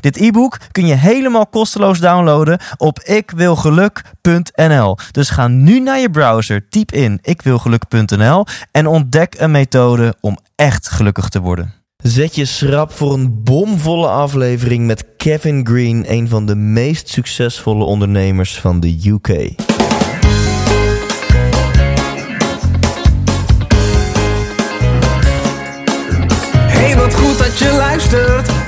Dit e-book kun je helemaal kosteloos downloaden op ikwilgeluk.nl. Dus ga nu naar je browser, typ in ikwilgeluk.nl en ontdek een methode om echt gelukkig te worden. Zet je schrap voor een bomvolle aflevering met Kevin Green, een van de meest succesvolle ondernemers van de UK. Hey, wat goed dat je luistert.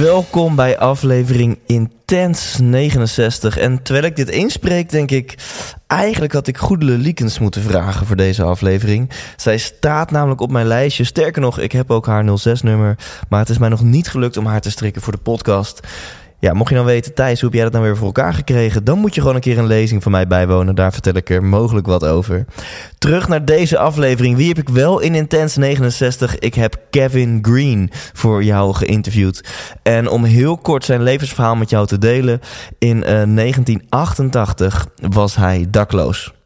Welkom bij aflevering Intens 69. En terwijl ik dit inspreek, denk ik... Eigenlijk had ik Goedele Liekens moeten vragen voor deze aflevering. Zij staat namelijk op mijn lijstje. Sterker nog, ik heb ook haar 06-nummer. Maar het is mij nog niet gelukt om haar te strikken voor de podcast. Ja, mocht je dan weten, Thijs, hoe heb jij dat nou weer voor elkaar gekregen? Dan moet je gewoon een keer een lezing van mij bijwonen. Daar vertel ik er mogelijk wat over. Terug naar deze aflevering. Wie heb ik wel in Intense 69? Ik heb Kevin Green voor jou geïnterviewd. En om heel kort zijn levensverhaal met jou te delen. In uh, 1988 was hij dakloos.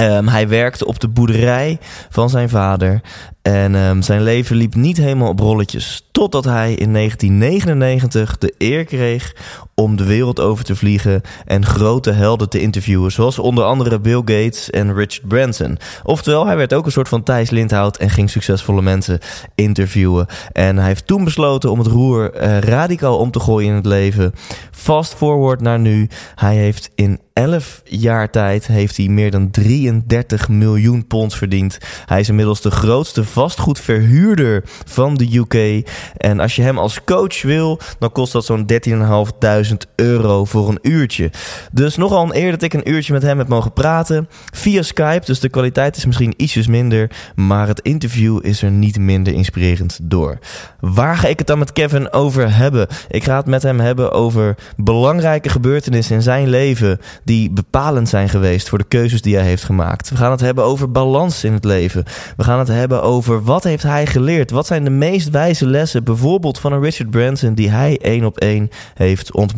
Um, hij werkte op de boerderij van zijn vader. En um, zijn leven liep niet helemaal op rolletjes. Totdat hij in 1999 de eer kreeg om de wereld over te vliegen en grote helden te interviewen. Zoals onder andere Bill Gates en Richard Branson. Oftewel, hij werd ook een soort van Thijs Lindhout en ging succesvolle mensen interviewen. En hij heeft toen besloten om het roer uh, radicaal om te gooien in het leven. Fast forward naar nu. Hij heeft in 11 jaar tijd heeft hij meer dan 33 miljoen pond verdiend. Hij is inmiddels de grootste vastgoedverhuurder van de UK. En als je hem als coach wil, dan kost dat zo'n 13.500 euro voor een uurtje. Dus nogal een eer dat ik een uurtje met hem heb mogen praten. Via Skype, dus de kwaliteit is misschien ietsjes minder. Maar het interview is er niet minder inspirerend door. Waar ga ik het dan met Kevin over hebben? Ik ga het met hem hebben over belangrijke gebeurtenissen in zijn leven die bepalend zijn geweest voor de keuzes die hij heeft gemaakt. We gaan het hebben over balans in het leven. We gaan het hebben over wat heeft hij geleerd? Wat zijn de meest wijze lessen, bijvoorbeeld van een Richard Branson, die hij één op één heeft ontmoet?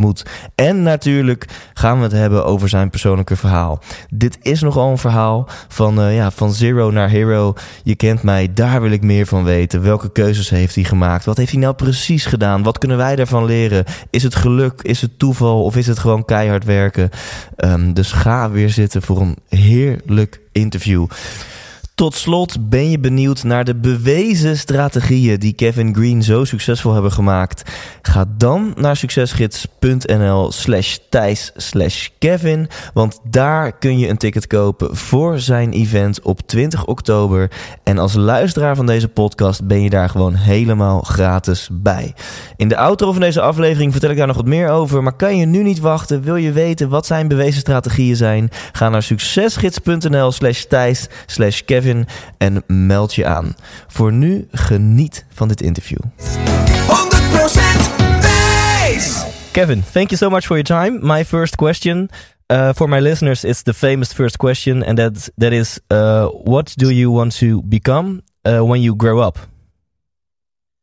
En natuurlijk gaan we het hebben over zijn persoonlijke verhaal. Dit is nogal een verhaal van, uh, ja, van zero naar hero. Je kent mij, daar wil ik meer van weten. Welke keuzes heeft hij gemaakt? Wat heeft hij nou precies gedaan? Wat kunnen wij daarvan leren? Is het geluk? Is het toeval? Of is het gewoon keihard werken? Um, dus ga weer zitten voor een heerlijk interview. Tot slot ben je benieuwd naar de bewezen strategieën die Kevin Green zo succesvol hebben gemaakt. Ga dan naar succesgids.nl slash Thijs slash Kevin. Want daar kun je een ticket kopen voor zijn event op 20 oktober. En als luisteraar van deze podcast ben je daar gewoon helemaal gratis bij. In de outro van deze aflevering vertel ik daar nog wat meer over. Maar kan je nu niet wachten? Wil je weten wat zijn bewezen strategieën zijn? Ga naar succesgids.nl slash Thijs slash Kevin en meld je aan. Voor nu geniet van dit interview. 100% Thijs. Kevin, thank you so much for your time. My first question uh, for my listeners is the famous first question, and that that is, uh, what do you want to become uh, when you grow up?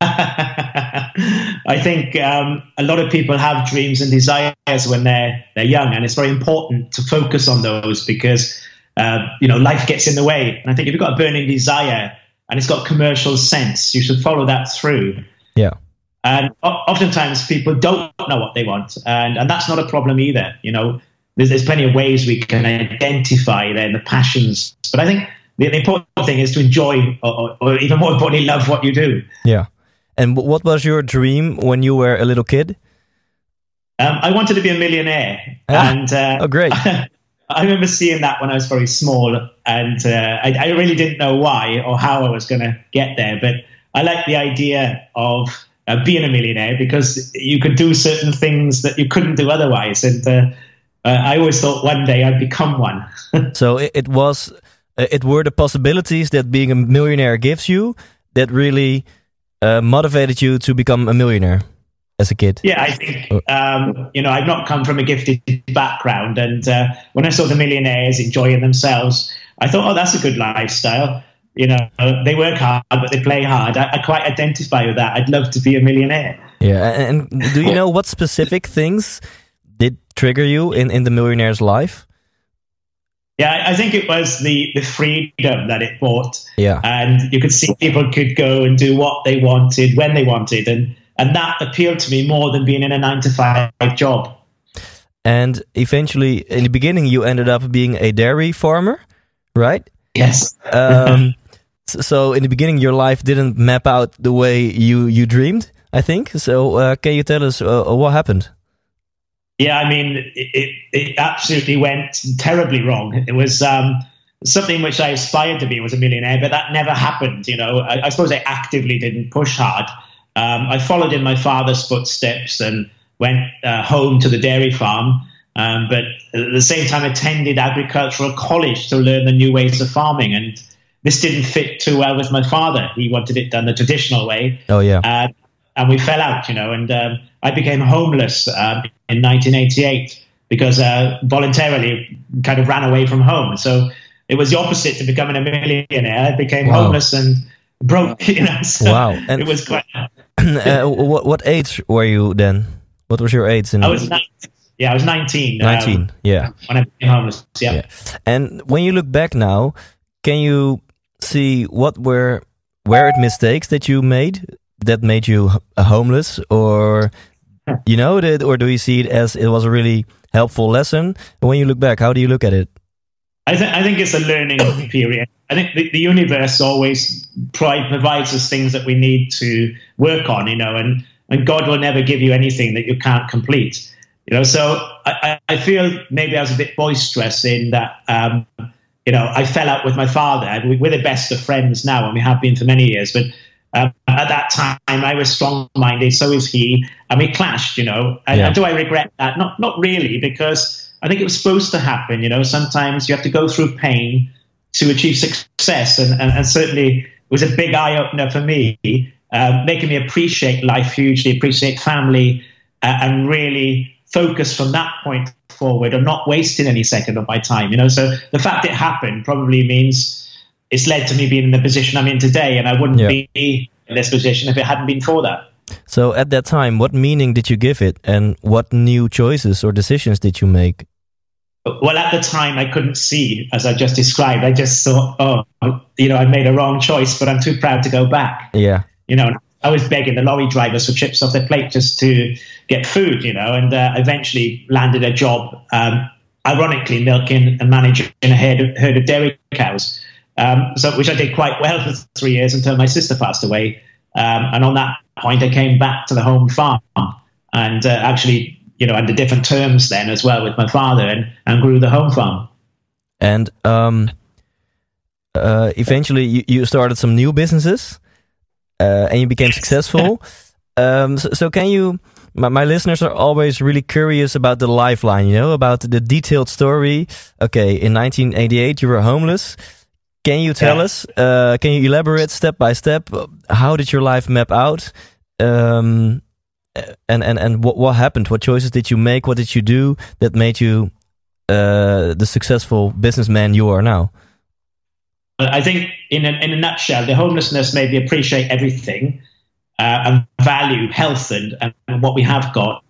I think um, a lot of people have dreams and desires when they're they're young, and it's very important to focus on those because uh, you know life gets in the way. And I think if you've got a burning desire and it's got commercial sense, you should follow that through. Yeah. And oftentimes people don't know what they want, and and that's not a problem either. You know, there's there's plenty of ways we can identify then the passions, but I think. The, the important thing is to enjoy, or, or even more importantly, love what you do. Yeah. And what was your dream when you were a little kid? Um, I wanted to be a millionaire, Ah, and uh, oh, great. I remember seeing that when I was very small, and uh, I, I, really didn't know why or how I was going to get there. But I like the idea of uh, being a millionaire because you could do certain things that you couldn't do otherwise. And uh, uh I always thought one day I'd become one. so it, it was, uh, it were the possibilities that being a millionaire gives you that really uh, motivated you to become a millionaire as a kid? Yeah, I think oh. um, you know I've not come from a gifted background, and uh, when I saw the millionaires enjoying themselves, I thought, oh, that's a good lifestyle. You know, they work hard, but they play hard. I, I quite identify with that. I'd love to be a millionaire. Yeah, and do you know what specific things did trigger you in in the millionaire's life? Yeah, I think it was the, the freedom that it brought. Yeah. And you could see people could go and do what they wanted when they wanted. And and that appealed to me more than being in a nine to five job. And eventually, in the beginning, you ended up being a dairy farmer, right? Yes. um, so in the beginning, your life didn't map out the way you you dreamed. I think. So uh, can you tell us uh, what happened? Yeah, I mean, it, it, it, absolutely went terribly wrong. It was um, something which I aspired to be was a millionaire, but that never happened. You know, I, I suppose I actively didn't push hard. Um, I followed in my father's footsteps and went uh, home to the dairy farm, um, but at the same time attended agricultural college to learn the new ways of farming. And this didn't fit too well with my father. He wanted it done the traditional way. Oh yeah. Uh, and we fell out, you know, and um, I became homeless um, in 1988 because uh, voluntarily kind of ran away from home. So it was the opposite to becoming a millionaire. I became wow. homeless and broke, you know. So wow. And it was quite uh, what what age were you then? What was your age? In I was 19. Yeah, I was 19. 19, um, yeah. When I became homeless, yeah. yeah. And when you look back now, can you see what were were it mistakes that you made that made you homeless, or you know, that, or do you see it as it was a really helpful lesson? And when you look back, how do you look at it? I, th- I think it's a learning period. I think the, the universe always provides us things that we need to work on, you know, and, and God will never give you anything that you can't complete. You know, so I, I feel maybe I was a bit boisterous in that, um, you know, I fell out with my father. We're the best of friends now, and we have been for many years. But um, at that time, I was strong-minded, so is he, and we clashed. You know, and, yeah. and do I regret that? Not, not really, because I think it was supposed to happen. You know, sometimes you have to go through pain to achieve success, and, and, and certainly it was a big eye opener for me, uh, making me appreciate life hugely, appreciate family, uh, and really focus from that point forward, and not wasting any second of my time. You know, so the fact it happened probably means it's led to me being in the position I'm in today, and I wouldn't yeah. be in this position if it hadn't been for that. So at that time, what meaning did you give it, and what new choices or decisions did you make? Well, at the time, I couldn't see, as I just described. I just thought, oh, you know, I made a wrong choice, but I'm too proud to go back. Yeah. You know, I was begging the lorry drivers for chips off their plate just to get food, you know, and uh, eventually landed a job, um, ironically, milking and managing a herd of, herd of dairy cows. Um, so, which I did quite well for three years until my sister passed away. Um, and on that point, I came back to the home farm and uh, actually, you know, under different terms then as well with my father and, and grew the home farm. And um, uh, eventually, you, you, started some new businesses uh, and you became successful. Um, so, so, can you? My, my, listeners are always really curious about the lifeline, you know, about the detailed story. Okay, in 1988, you were homeless. Can you tell yeah. us? Uh, can you elaborate step by step? How did your life map out? Um, and and and what what happened? What choices did you make? What did you do that made you uh, the successful businessman you are now? I think, in a, in a nutshell, the homelessness made me appreciate everything uh, and value health and, and what we have got.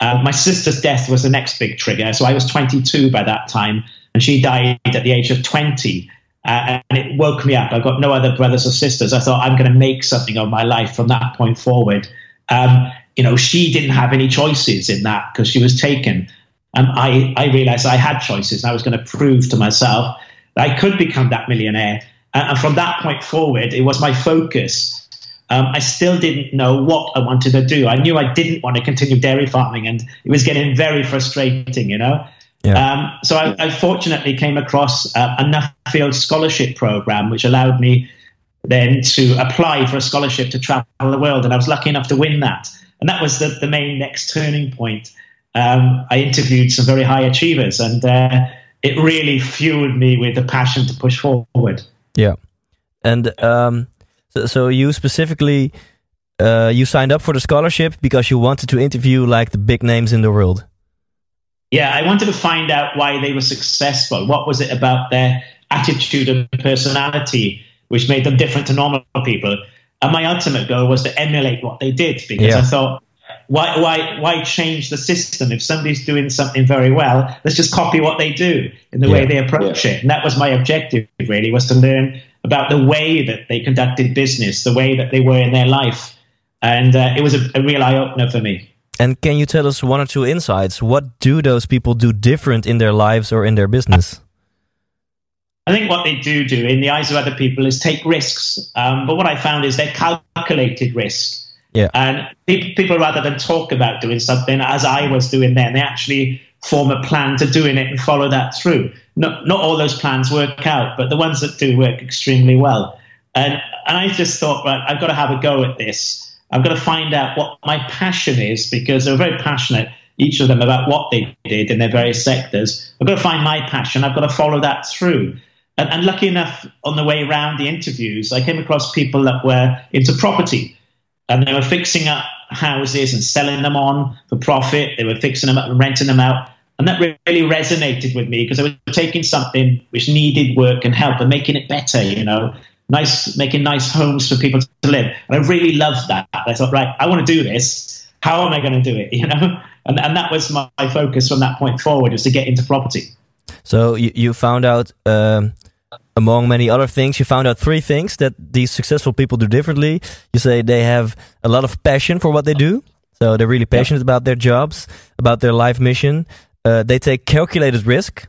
Uh, my sister's death was the next big trigger. So I was 22 by that time, and she died at the age of 20. Uh, and it woke me up. I've got no other brothers or sisters. I thought I'm going to make something of my life from that point forward. Um, you know, she didn't have any choices in that because she was taken. And I, I realized I had choices. And I was going to prove to myself that I could become that millionaire. And, and from that point forward, it was my focus. Um, I still didn't know what I wanted to do. I knew I didn't want to continue dairy farming, and it was getting very frustrating, you know. Yeah. Um, so I, I, fortunately came across uh, a Nuffield scholarship program, which allowed me then to apply for a scholarship to travel the world, and I was lucky enough to win that. And that was the, the main next turning point. Um, I interviewed some very high achievers, and uh, it really fueled me with the passion to push forward. Yeah, and um, so, so, you specifically uh, you signed up for the scholarship because you wanted to interview like the big names in the world. Yeah, I wanted to find out why they were successful. What was it about their attitude and personality which made them different to normal people? And my ultimate goal was to emulate what they did because yeah. I thought, why, why, why change the system? If somebody's doing something very well, let's just copy what they do in the yeah. way they approach yeah. it. And that was my objective, really, was to learn about the way that they conducted business, the way that they were in their life. And uh, it was a, a real eye opener for me. And can you tell us one or two insights? What do those people do different in their lives or in their business? I think what they do do in the eyes of other people is take risks. Um, but what I found is they're calculated risk. Yeah. And people, rather than talk about doing something, as I was doing then, they actually form a plan to doing it and follow that through. Not, not all those plans work out, but the ones that do work extremely well. And, and I just thought, right, I've got to have a go at this. I've got to find out what my passion is because they're very passionate, each of them, about what they did in their various sectors. I've got to find my passion. I've got to follow that through. And, and lucky enough, on the way around the interviews, I came across people that were into property and they were fixing up houses and selling them on for profit. They were fixing them up and renting them out. And that really resonated with me because they were taking something which needed work and help and making it better, you know nice, making nice homes for people to live. And I really loved that. I thought, right, I want to do this. How am I going to do it? You know, and and that was my, focus from that point forward, was to get into property. So you you found out. Um, among many other things, you found out three things that these successful people do differently. You say they have a lot of passion for what they do. So they're really passionate yeah. about their jobs, about their life mission. Uh, they take calculated risk.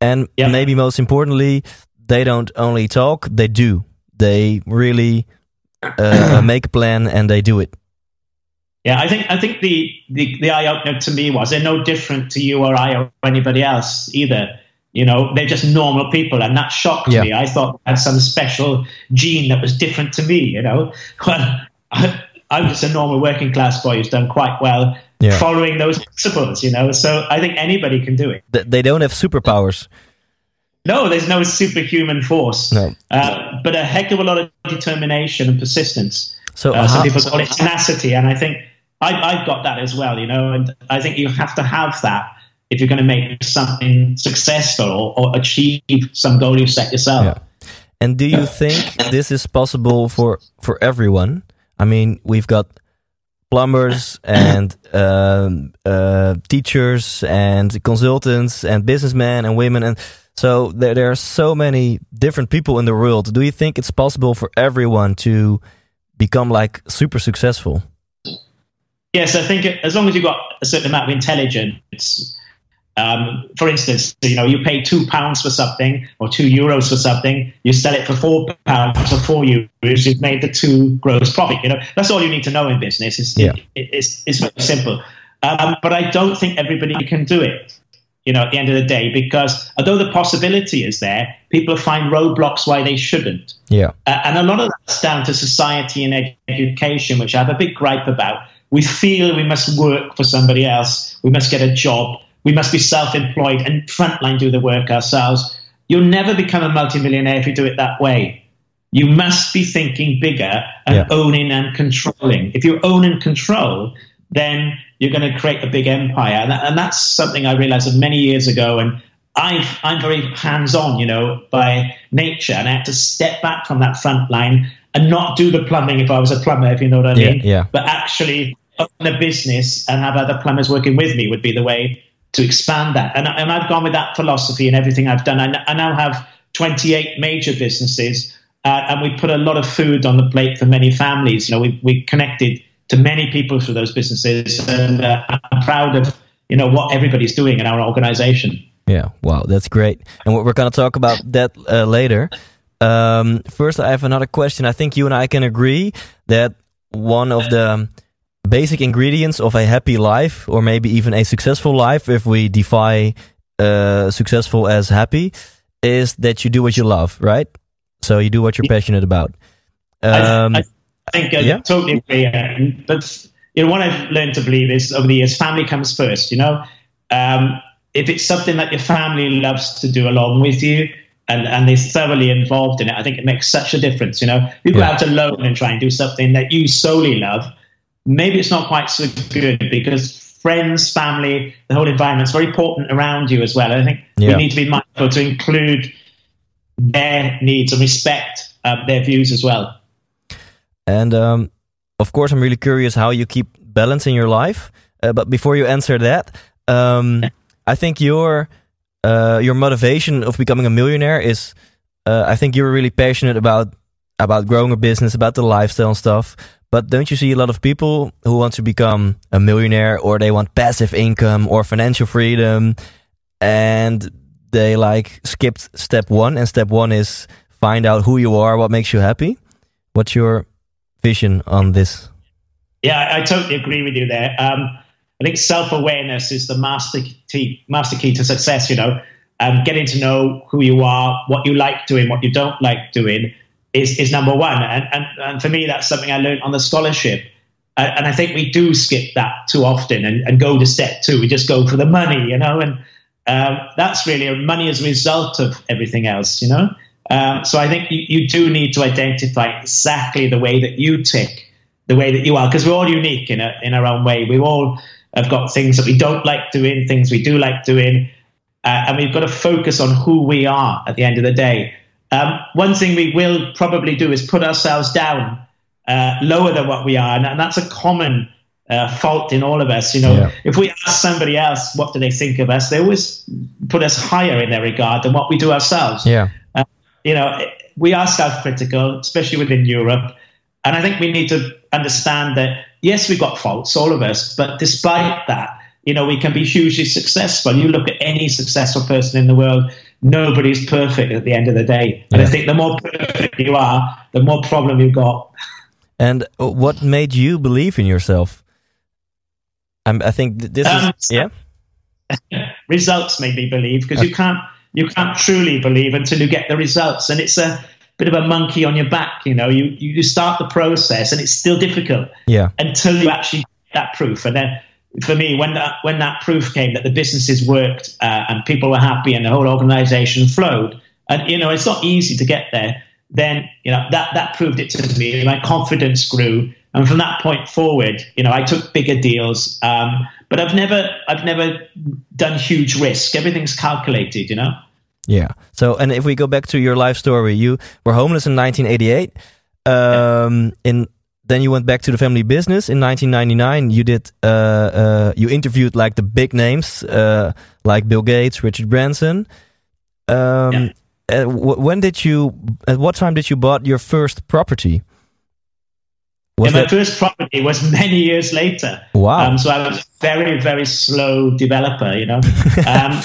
And yeah. maybe most importantly, they don't only talk, they do. They really uh, make a plan and they do it. Yeah, I think I think the, the, the eye opener to me was they're no different to you or I or anybody else either. You know, they're just normal people, and that shocked yeah. me. I thought I had some special gene that was different to me. You know, well, I, I'm just a normal working class boy who's done quite well yeah. following those principles. You know, so I think anybody can do it. They don't have superpowers. No, there's no superhuman force. No. Uh, but a heck of a lot of determination and persistence. So uh, some people call it tenacity, and I think I, I've got that as well. You know, and I think you have to have that if you're going to make something successful or, or achieve some goal you set yourself. Yeah. And do you think this is possible for for everyone? I mean, we've got plumbers and um, uh, teachers and consultants and businessmen and women and so there, there are so many different people in the world. Do you think it's possible for everyone to become like super successful? Yes, I think as long as you've got a certain amount of intelligence. Um, for instance, you know, you pay two pounds for something or two euros for something, you sell it for four pounds or four euros, you've made the two gross profit. You know, that's all you need to know in business. It's, yeah. it, it's, it's very simple. Um, but I don't think everybody can do it you know, at the end of the day, because although the possibility is there, people find roadblocks why they shouldn't. Yeah. Uh, and a lot of that's down to society and ed- education, which I have a big gripe about. We feel we must work for somebody else, we must get a job, we must be self employed and frontline do the work ourselves. You'll never become a multimillionaire if you do it that way. You must be thinking bigger and yeah. owning and controlling. If you own and control, then you're going to create a big empire. And, that, and that's something I realized many years ago. And i am very hands on, you know, by nature. And I had to step back from that front line and not do the plumbing if I was a plumber, if you know what I mean. Yeah, yeah. But actually own a business and have other plumbers working with me would be the way to expand that. And, and I've gone with that philosophy in everything I've done. I, I now have 28 major businesses. Uh, and we put a lot of food on the plate for many families. You know, we we connected to many people through those businesses, and uh, I'm proud of you know what everybody's doing in our organization. Yeah, wow, that's great. And we're going to talk about that uh, later. Um, first, I have another question. I think you and I can agree that one of the basic ingredients of a happy life, or maybe even a successful life, if we defy uh, successful as happy is that you do what you love, right? So you do what you're passionate about. Um, I, I think I yeah. totally agree. uh, But you know, what I've learned to believe is over the years, family comes first. You know, um, if it's something that your family loves to do along with you, and, and they're thoroughly involved in it, I think it makes such a difference. You know, you go Yeah. out alone and try and do something that you solely love. Maybe it's not quite so good because friends, family, the whole environment's very important around you as well. I think Yeah. we need to be mindful to include their needs and respect uh, their views as well. And um, of course, I'm really curious how you keep balance in your life. Uh, but before you answer that, um, I think your uh, your motivation of becoming a millionaire is, uh, I think you're really passionate about about growing a business, about the lifestyle and stuff. But don't you see a lot of people who want to become a millionaire, or they want passive income or financial freedom, and they like skipped step one, and step one is find out who you are, what makes you happy. What's your vision on this? Yeah, I, totally agree with you there. Um, I think self awareness is the master key, master key to success. You know, um, getting to know who you are, what you like doing, what you don't like doing, is is number one. And and, and for me, that's something I learned on the scholarship. Uh, and I think we do skip that too often and, and go to step two. We just go for the money, you know, and um, that's really money as a result of everything else, you know. Um, so I think you, you do need to identify exactly the way that you tick, the way that you are, because we're all unique in a, in our own way. We all have got things that we don't like doing, things we do like doing, uh, and we've got to focus on who we are at the end of the day. Um, one thing we will probably do is put ourselves down uh, lower than what we are, and, and that's a common uh, fault in all of us. You know, Yeah. if we ask somebody else what do they think of us, they always put us higher in their regard than what we do ourselves Yeah, you know, we are self-critical, especially within Europe, and I think we need to understand that yes, we've got faults, all of us, but despite that, you know, we can be hugely successful. You look at any successful person in the world, nobody's perfect at the end of the day, and I think the more perfect you are, the more problem you've got. and uh, what made you believe in yourself? I think th- this Um, is yeah, results made me believe because you can't you can't truly believe until you get the results and it's a bit of a monkey on your back you know. You you start the process and it's still difficult yeah, until you actually get that proof. And then for me when that when that proof came that the businesses worked uh, and people were happy and the whole organization flowed and you know it's not easy to get there then you know that that proved it to me. My confidence grew. And from that point forward you know i took bigger deals um, but i've never i've never done huge risk. Everything's calculated you know yeah. So, and if we go back to your life story, you were homeless in 1988. Um, in then you went back to the family business in 1999. You did uh, uh, you interviewed like the big names uh, like Bill Gates, Richard Branson. Um, Yeah. uh, when did you? At what time did you bought your first property? Was my first property was many years later wow? Um, so I was a very, very slow developer, you know. um,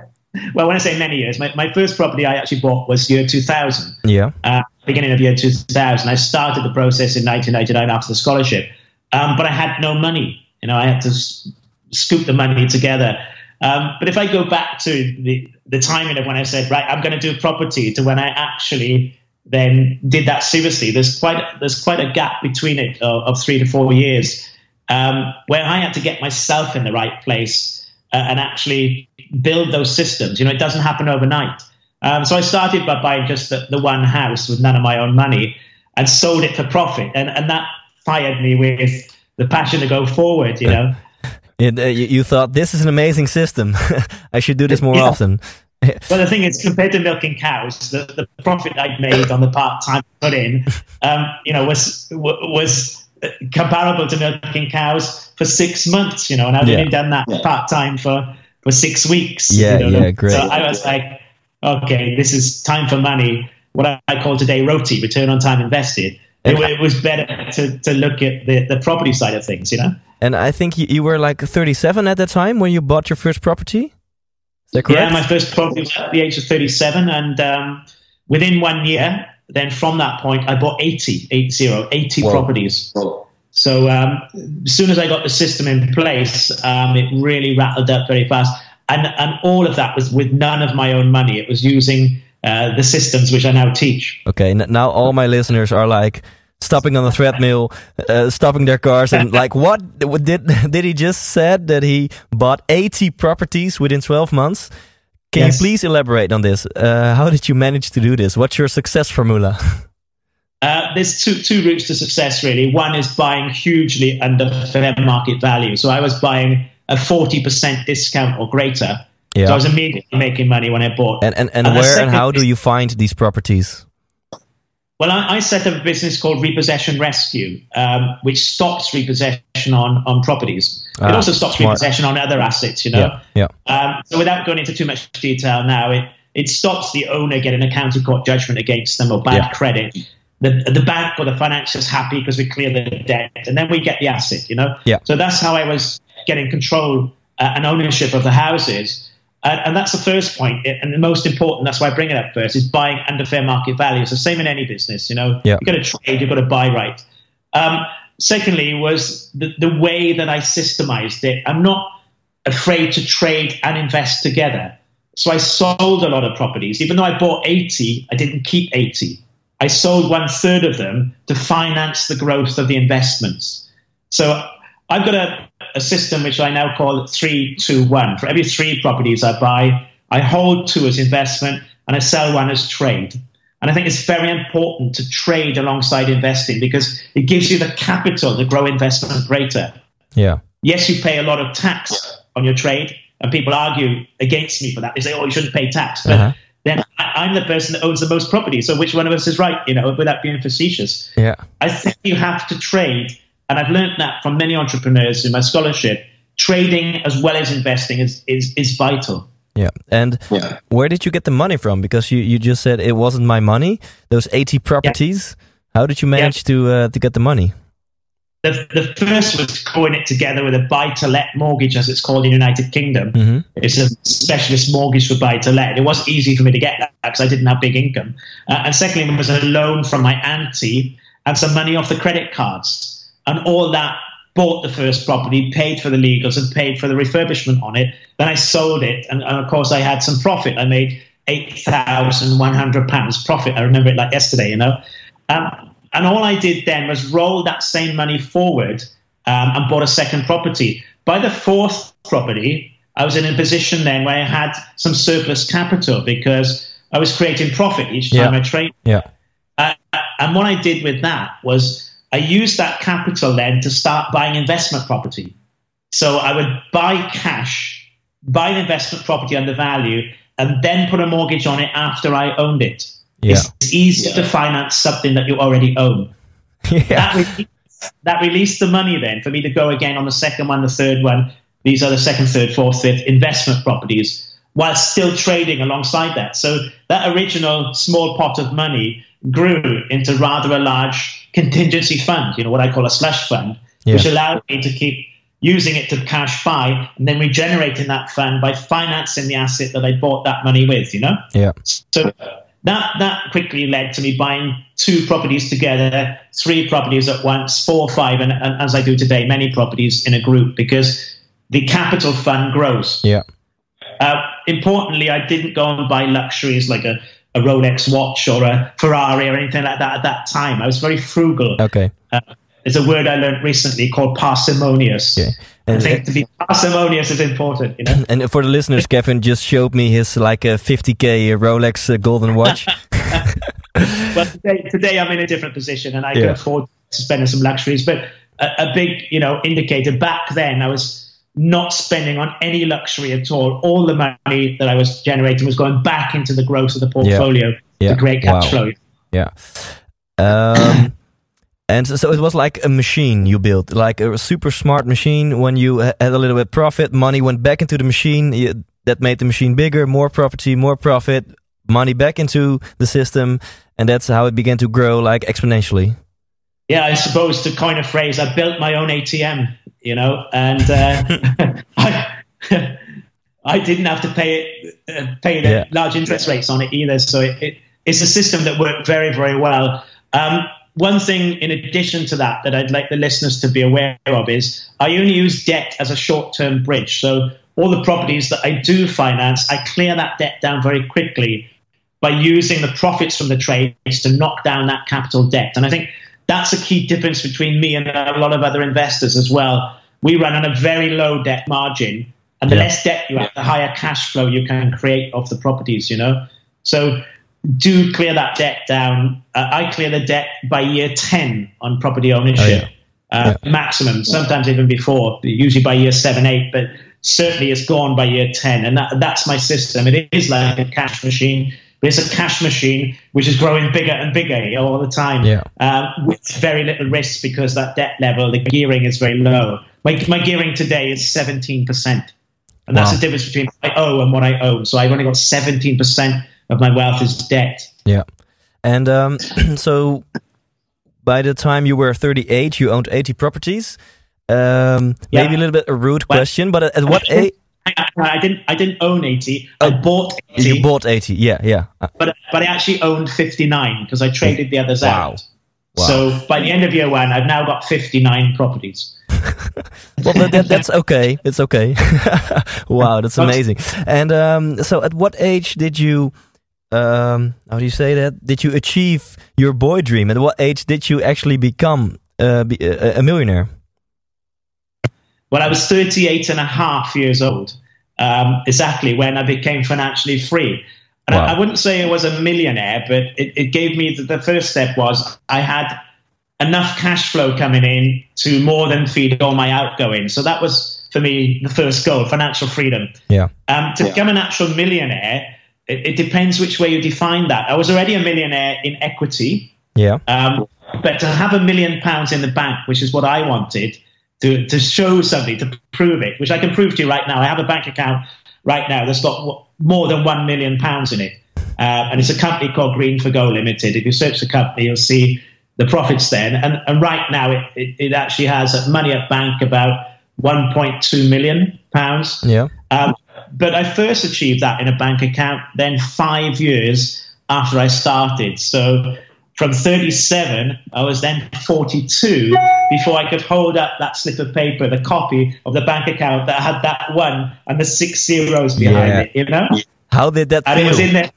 well, when I say many years, my, my first property I actually bought was year 2000, yeah, uh, beginning of year 2000. I started the process in 1999 after the scholarship, um, but I had no money. You know, I had to s- scoop the money together. Um, but if I go back to the, the timing of when I said, right, I'm going to do property to when I actually then did that seriously, there's quite there's quite a gap between it of, of three to four years um, where I had to get myself in the right place uh, and actually build those systems. You know, it doesn't happen overnight. Um, so I started by buying just the, the one house with none of my own money and sold it for profit, and and that fired me with the passion to go forward. You know. It, uh, you, you thought this is an amazing system. I should do this more Yeah. often. Well, the thing is, compared to milking cows, the, the profit I'd made on the part time put in, um, you know, was was comparable to milking cows for six months. You know, and I've Yeah. only done that part time for for six weeks. Yeah, you know, yeah, great. So I was like, okay, this is time for money. What I- I call today ROTI, return on time invested. It, it was better to, to look at the, the property side of things, you know. And I think you, you were like 37 at the time when you bought your first property. Is that correct? Yeah, my first property was at the age of 37. And um, within one year, then from that point, I bought 80, 80, 80 Whoa. properties. So um, as soon as I got the system in place, um, it really rattled up very fast. and and all of that was with none of my own money. It was using uh, the systems which I now teach. Okay, now all my listeners are like stopping on the treadmill, uh, stopping their cars, and like, what did did he just said that he bought eighty properties within twelve months? Can yes. you please elaborate on this? Uh, how did you manage to do this? What's your success formula? Uh, there's two two routes to success really. One is buying hugely under fair market value. So I was buying a forty percent discount or greater. Yeah. So I was immediately making money when I bought. And and, and, and where and how do you find these properties? Well, I, I, set up a business called Repossession Rescue, um, which stops repossession on, on properties. Ah, it also stops smart. repossession on other assets, you know. Yeah. yeah. Um, so without going into too much detail now, it, it stops the owner getting a county court judgment against them or bad yeah. credit. The, the bank or the financiers happy because we clear the debt and then we get the asset, you know. Yeah. So that's how I was getting control uh, and ownership of the houses. And, and, that's the first point, and the most important. That's why I bring it up first: is buying under fair market value. It's the same in any business. You know, yeah. you've got to trade, you've got to buy right. Um, secondly, was the, the way that I systemized it. I'm not afraid to trade and invest together. So I sold a lot of properties. Even though I bought 80, I didn't keep 80. I sold one third of them to finance the growth of the investments. So I've got a, a system which I now call three, two, one. For every three properties I buy, I hold two as investment and I sell one as trade. And I think it's very important to trade alongside investing because it gives you the capital to grow investment greater. Yeah. Yes, you pay a lot of tax on your trade, and people argue against me for that. They say, "Oh, you shouldn't pay tax," but uh-huh. Then I, am the person that owns the most property. So which one of us is right? You know, without being facetious. Yeah. I think you have to trade and I've learned that from many entrepreneurs in my scholarship. Trading as well as investing is is, is vital. Yeah. And yeah. where did you get the money from? Because you, you just said it wasn't my money. Those 80 properties. Yeah. How did you manage yeah. to uh, to get the money? The, the first was going it together with a buy to let mortgage, as it's called in the United Kingdom. Mm-hmm. It's a specialist mortgage for buy to let. It wasn't easy for me to get that because I didn't have big income. Uh, and secondly, there was a loan from my auntie and some money off the credit cards and all that bought the first property, paid for the legals, and paid for the refurbishment on it. Then I sold it, and, and of course I had some profit. I made eight thousand one hundred pounds profit. I remember it like yesterday, you know. Um, and all I did then was roll that same money forward um, and bought a second property. By the fourth property, I was in a position then where I had some surplus capital because I was creating profit each time yeah. I traded. Yeah. Uh, and what I did with that was I used that capital then to start buying investment property. So I would buy cash, buy an investment property under value, and then put a mortgage on it after I owned it. Yeah. It's easier yeah. to finance something that you already own. Yeah. That, released, that released the money then for me to go again on the second one, the third one. These are the second, third, fourth, fifth investment properties while still trading alongside that. So that original small pot of money grew into rather a large contingency fund, you know, what I call a slush fund, yeah. which allowed me to keep using it to cash buy and then regenerating that fund by financing the asset that I bought that money with, you know? Yeah. So that that quickly led to me buying two properties together, three properties at once, four, five, and, and as I do today, many properties in a group because the capital fund grows. Yeah. Uh, importantly, I didn't go and buy luxuries like a a Rolex watch or a Ferrari or anything like that at that time. I was very frugal. Okay. Uh, there's a word I learned recently called parsimonious. Okay. And I think to be parsimonious is important, you know. And for the listeners, Kevin just showed me his like a 50k Rolex uh, golden watch. well, today, today, I'm in a different position and I yeah. can afford to spend some luxuries. But a, a big, you know, indicator back then, I was not spending on any luxury at all. All the money that I was generating was going back into the growth of the portfolio yeah. yeah. to create cash wow. flow. Yeah. Um, and so, so, it was like a machine you built, like a super smart machine. When you had a little bit profit, money went back into the machine. You, that made the machine bigger, more property, more profit, money back into the system, and that's how it began to grow like exponentially. Yeah, I suppose to coin a phrase, I built my own ATM you know, and uh, I, I didn't have to pay it, uh, pay the yeah. large interest rates on it either. So it, it, it's a system that worked very, very well. Um, one thing in addition to that that I'd like the listeners to be aware of is I only use debt as a short-term bridge. So all the properties that I do finance, I clear that debt down very quickly by using the profits from the trades to knock down that capital debt. And I think that's a key difference between me and a lot of other investors as well. We run on a very low debt margin, and the yeah. less debt you have, the higher cash flow you can create off the properties, you know? So do clear that debt down. Uh, I clear the debt by year 10 on property ownership. Oh, yeah. Uh, yeah. Maximum, sometimes even before, usually by year seven, eight, but certainly it's gone by year 10. And that, that's my system. It is like a cash machine, but it's a cash machine which is growing bigger and bigger all the time yeah. uh, with very little risk because that debt level, the gearing is very low. My, my gearing today is 17%. And that's the difference between what I owe and what I own. So I've only got 17% of my wealth is debt. Yeah. And um, so by the time you were 38, you owned 80 properties. Um, yeah. Maybe a little bit a rude well, question, but at, what age? I didn't. I didn't own eighty. I oh, bought eighty. You bought eighty. Yeah, yeah. But but I actually owned fifty nine because I traded the others wow. out. Wow. So by the end of year one, I've now got fifty nine properties. well, that, that's okay. It's okay. wow, that's amazing. And um, so, at what age did you? Um, how do you say that? Did you achieve your boy dream? At what age did you actually become uh, be, a, a millionaire? Well, I was 38 and a half years old, um, exactly when I became financially free. And wow. I, I, wouldn't say I was a millionaire, but it, it gave me the, the, first step was I had enough cash flow coming in to more than feed all my outgoing. So that was for me the first goal, financial freedom. Yeah. Um, to yeah. become an actual millionaire, it, it, depends which way you define that. I was already a millionaire in equity. Yeah. Um, but to have a million pounds in the bank, which is what I wanted, to, to show something, to prove it, which I can prove to you right now. I have a bank account right now that's got more than one million pounds in it. Uh, and it's a company called Green for Go Limited. If you search the company, you'll see the profits then. And, and right now, it, it, it actually has money at bank about 1.2 million pounds. Yeah. Um, but I first achieved that in a bank account then five years after I started. So from 37, I was then 42 before I could hold up that slip of paper, the copy of the bank account that had that one and the six zeros behind yeah. it, you know? How did that and feel? it was in there.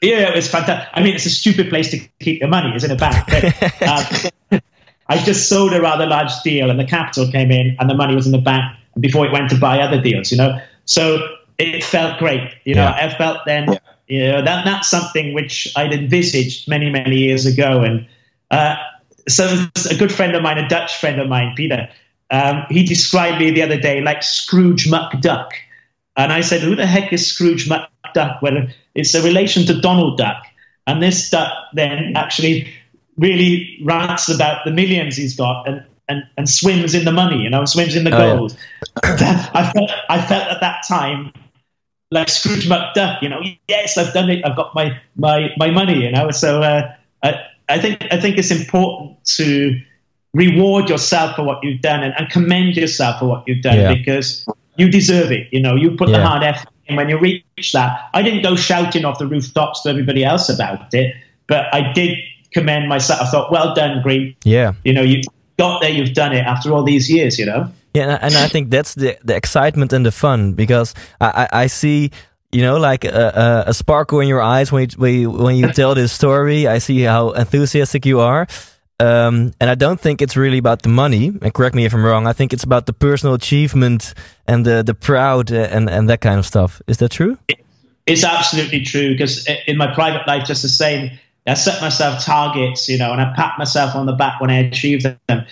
Yeah, it was fantastic. I mean, it's a stupid place to keep your money, is in a bank. But, uh, I just sold a rather large deal and the capital came in and the money was in the bank before it went to buy other deals, you know? So it felt great. You know, yeah. I felt then yeah you know, that that's something which I'd envisaged many, many years ago. And uh, so a good friend of mine, a Dutch friend of mine, Peter, um, he described me the other day like Scrooge McDuck. And I said, who the heck is Scrooge McDuck? Well, it's a relation to Donald Duck. And this duck then actually really rants about the millions he's got and, and, and swims in the money, you know, swims in the gold. Oh, yeah. I, felt, I felt at that time like Scrooge McDuck, you know, yes, I've done it. I've got my my my money, you know. So uh, I I think I think it's important to reward yourself for what you've done and, and commend yourself for what you've done yeah. because you deserve it. You know, you put yeah. the hard effort in. When you reach that, I didn't go shouting off the rooftops to everybody else about it, but I did commend myself. I thought, well done, Green. Yeah, you know, you got there, you've done it after all these years. You know. Yeah, and I think that's the the excitement and the fun because I I, see you know like a, a, sparkle in your eyes when you, when you tell this story. I see how enthusiastic you are. Um, and I don't think it's really about the money. And correct me if I'm wrong. I think it's about the personal achievement and the the proud and and that kind of stuff. Is that true? It's absolutely true because in my private life, just the same. I set myself targets, you know, and I pat myself on the back when I achieve them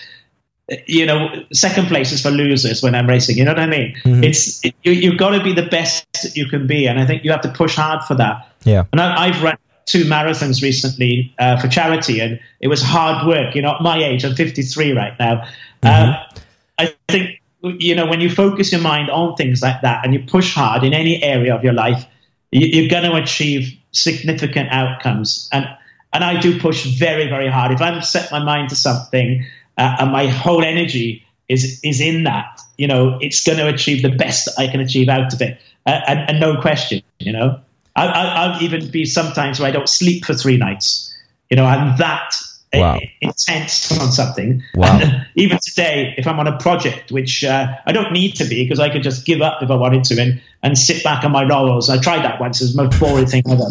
you know, second place is for losers when I'm racing. You know what I mean? Mm-hmm. It's it, you, you've got to be the best that you can be, and I think you have to push hard for that. Yeah. And I, have run two marathons recently uh, for charity, and it was hard work. You know, at my age, I'm 53 right now. Mm-hmm. Uh, I think you know when you focus your mind on things like that and you push hard in any area of your life, you, you're going to achieve significant outcomes. And and I do push very very hard. If I'm set my mind to something uh, and my whole energy is is in that. You know, it's going to achieve the best I can achieve out of it, uh, and, and, no question. You know, I, will even be sometimes where I don't sleep for three nights. You know, I'm that wow. intense on something. Wow. And even today, if I'm on a project, which uh, I don't need to be because I could just give up if I wanted to and, and sit back on my laurels. I tried that once. It was the most boring thing ever.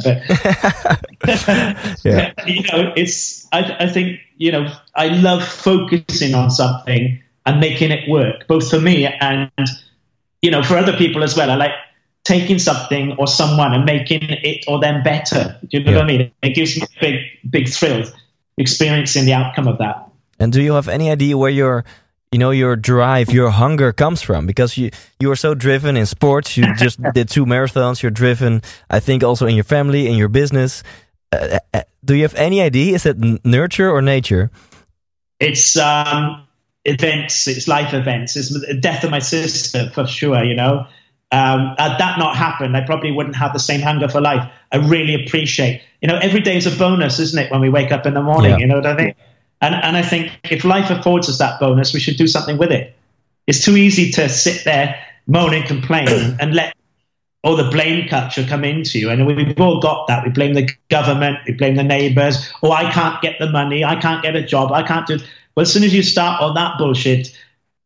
But, yeah. you know, it's, I, I think, you know, I love focusing on something and making it work, both for me and, you know, for other people as well. I like taking something or someone and making it or them better. Do you know yeah. what I mean? It gives me a big, big thrill experiencing the outcome of that. And do you have any idea where your, you know, your drive, your hunger comes from? Because you you are so driven in sports. You just did two marathons. You're driven, I think, also in your family, in your business. Uh, uh do you have any idea? Is it nurture or nature? It's um, events. It's life events. It's the death of my sister for sure. You know, um, had that not happened, I probably wouldn't have the same hunger for life. I really appreciate, you know, every day is a bonus, isn't it? When we wake up in the morning, yeah. you know what I mean? And and I think if life affords us that bonus, we should do something with it. It's too easy to sit there, moan and complain, and let all the blame culture come into you. And we've all got that. We blame the government, we blame the neighbours. Oh, I can't get the money, I can't get a job, I can't do. Well, as soon as you start on that bullshit,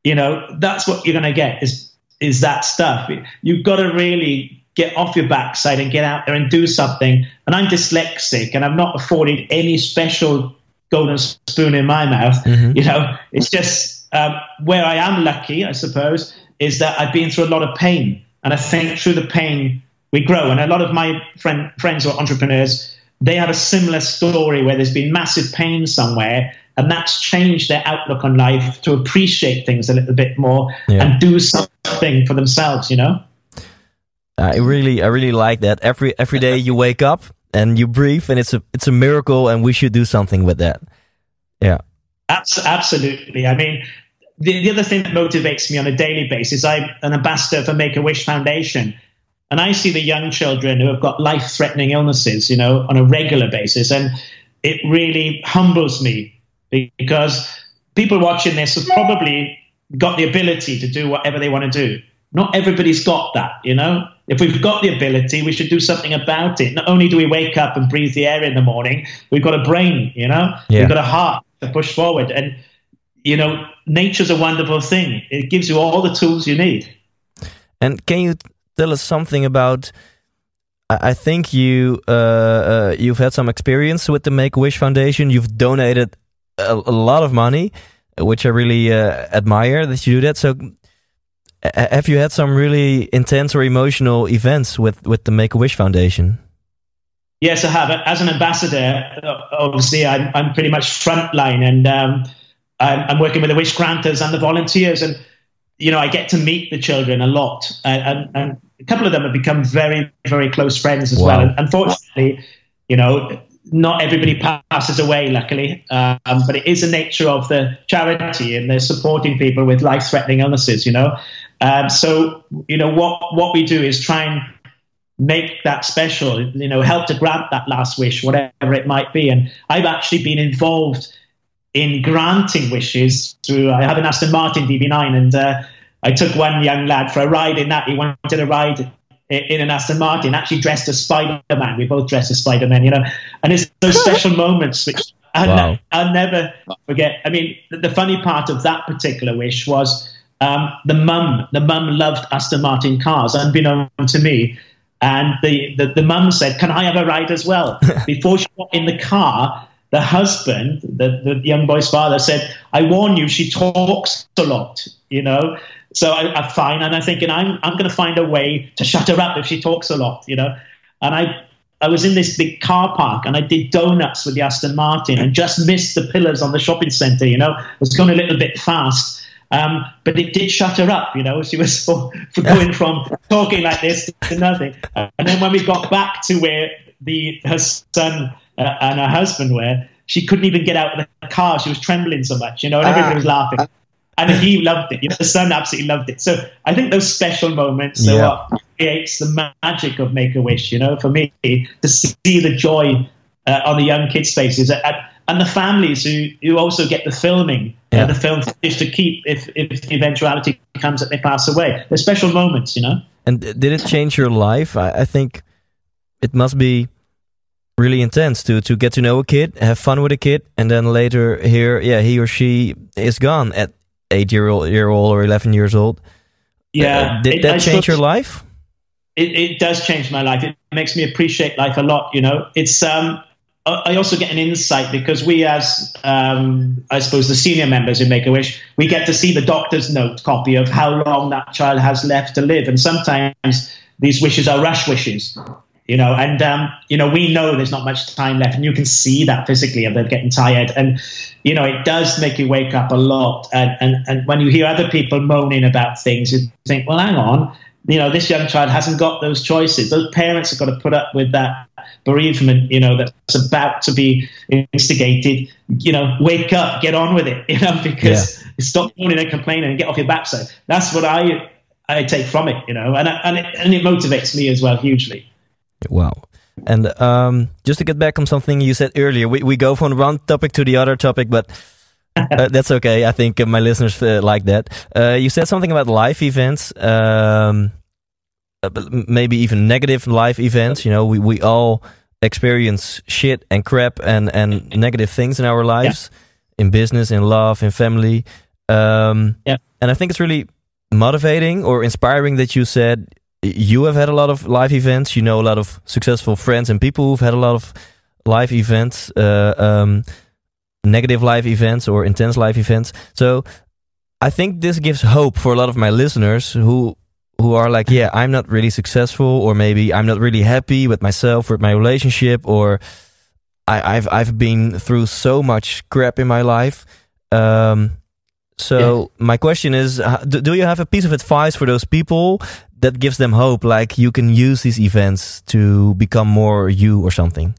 you know that's what you're going to get is is that stuff. You've got to really get off your backside and get out there and do something. And I'm dyslexic and I'm not afforded any special golden spoon in my mouth. Mm-hmm. You know, it's just um, where I am lucky, I suppose, is that I've been through a lot of pain. And I think through the pain, we grow. And a lot of my friend, friends who are entrepreneurs, they have a similar story where there's been massive pain somewhere and that's changed their outlook on life to appreciate things a little bit more yeah. and do something for themselves you know? I really i really like that. Every every day you wake up and you breathe and it's a it's a miracle and we should do something with that. Yeah. Absolutely. I mean the, the other thing that motivates me on a daily basis i'm an ambassador for make-a-wish foundation and i see the young children who have got life-threatening illnesses you know on a regular basis and it really humbles me because people watching this have probably got the ability to do whatever they want to do. Not everybody's got that, you know. If we've got the ability, we should do something about it. Not only do we wake up and breathe the air in the morning, we've got a brain, you know. Yeah. We've got a heart to push forward, and you know, nature's a wonderful thing. It gives you all the tools you need. And can you tell us something about? I think you uh, uh, you've had some experience with the Make Wish Foundation. You've donated a, a lot of money, which I really uh, admire that you do that. So, have you had some really intense or emotional events with with the Make a Wish Foundation? Yes, I have. As an ambassador, obviously, I'm, I'm pretty much frontline, and um, I'm, I'm, working with the wish granters and the volunteers, and you know, I get to meet the children a lot, and, and a couple of them have become very, very close friends as wow. well. And unfortunately, you know, not everybody passes away, luckily, um, but it is the nature of the charity, and they're supporting people with life-threatening illnesses. You know, um, so you know what what we do is try and make that special. You know, help to grant that last wish, whatever it might be. And I've actually been involved in granting wishes through. I have an Aston Martin DB9, and uh, I took one young lad for a ride in that. He wanted a ride in an Aston Martin, actually dressed as Spider Man. We both dressed as Spider Man, you know. And it's those special moments which I'll, wow. ne- I'll, never forget. I mean, the, the, funny part of that particular wish was um, the mum. The mum loved Aston Martin cars, unbeknown to me. And the, the, the mum said, Can I have a ride as well? Before she got in the car, the husband, the, the young boy's father, said, I warn you, she talks a lot, you know. So I, am fine, and I'm thinking I'm I'm going to find a way to shut her up if she talks a lot, you know. And I I was in this big car park and I did donuts with the Aston Martin and just missed the pillars on the shopping centre, you know. I was going a little bit fast. Um, but it did shut her up, you know. She was for, for going from talking like this to nothing. And then when we got back to where the her son uh, and her husband were, she couldn't even get out of the car. She was trembling so much, you know, and everybody was laughing and he loved it. You know, the son absolutely loved it. So I think those special moments are yeah. what creates the magic of Make a Wish. You know, for me to see the joy uh, on the young kids' faces and, and the families who, who also get the filming, uh, yeah. uh, the film is to keep if if the eventuality comes that they pass away. They're special moments, you know. And did it change your life? I, I think it must be really intense to to get to know a kid, have fun with a kid, and then later here, yeah, he or she is gone at eight year old, year old or eleven years old. Yeah, Uh, did it- that I change your life? it, it does change my life. It makes me appreciate life a lot. You know, it's um, I also get an insight because we, as um, I suppose, the senior members in Make a Wish, we get to see the doctor's note copy of how long that child has left to live, and sometimes these wishes are rush wishes. You know, and um, you know we know there's not much time left, and you can see that physically, and they're getting tired, and you know it does make you wake up a lot. And and, and when you hear other people moaning about things, you think, well, hang on, you know, this young child hasn't got those choices. Those parents have got to put up with that bereavement, you know, that's about to be instigated. You know, wake up, get on with it, you know, because stop moaning and complaining and get off your backside. That's what I I take from it, you know, and I- and it, and it motivates me as well hugely. Wow. And um, just to get back on something you said earlier, we, we go from one topic to the other topic, but uh, that's okay. I think my listeners uh, like that. Uh, you said something about live events, um, uh, maybe even negative live events. You know, we, we all experience shit and crap and, and negative things in our lives, in business, in love, in family. Um, Yeah. And I think it's really motivating or inspiring that you said you have had a lot of live events. You know a lot of successful friends and people who've had a lot of live events, uh, um, negative live events or intense live events. So I think this gives hope for a lot of my listeners who who are like, yeah, I'm not really successful, or maybe I'm not really happy with myself, with my relationship, or I, I've I've been through so much crap in my life. Um, so my question is, do, do you have a piece of advice for those people that gives them hope? Like you can use these events to become more you or something.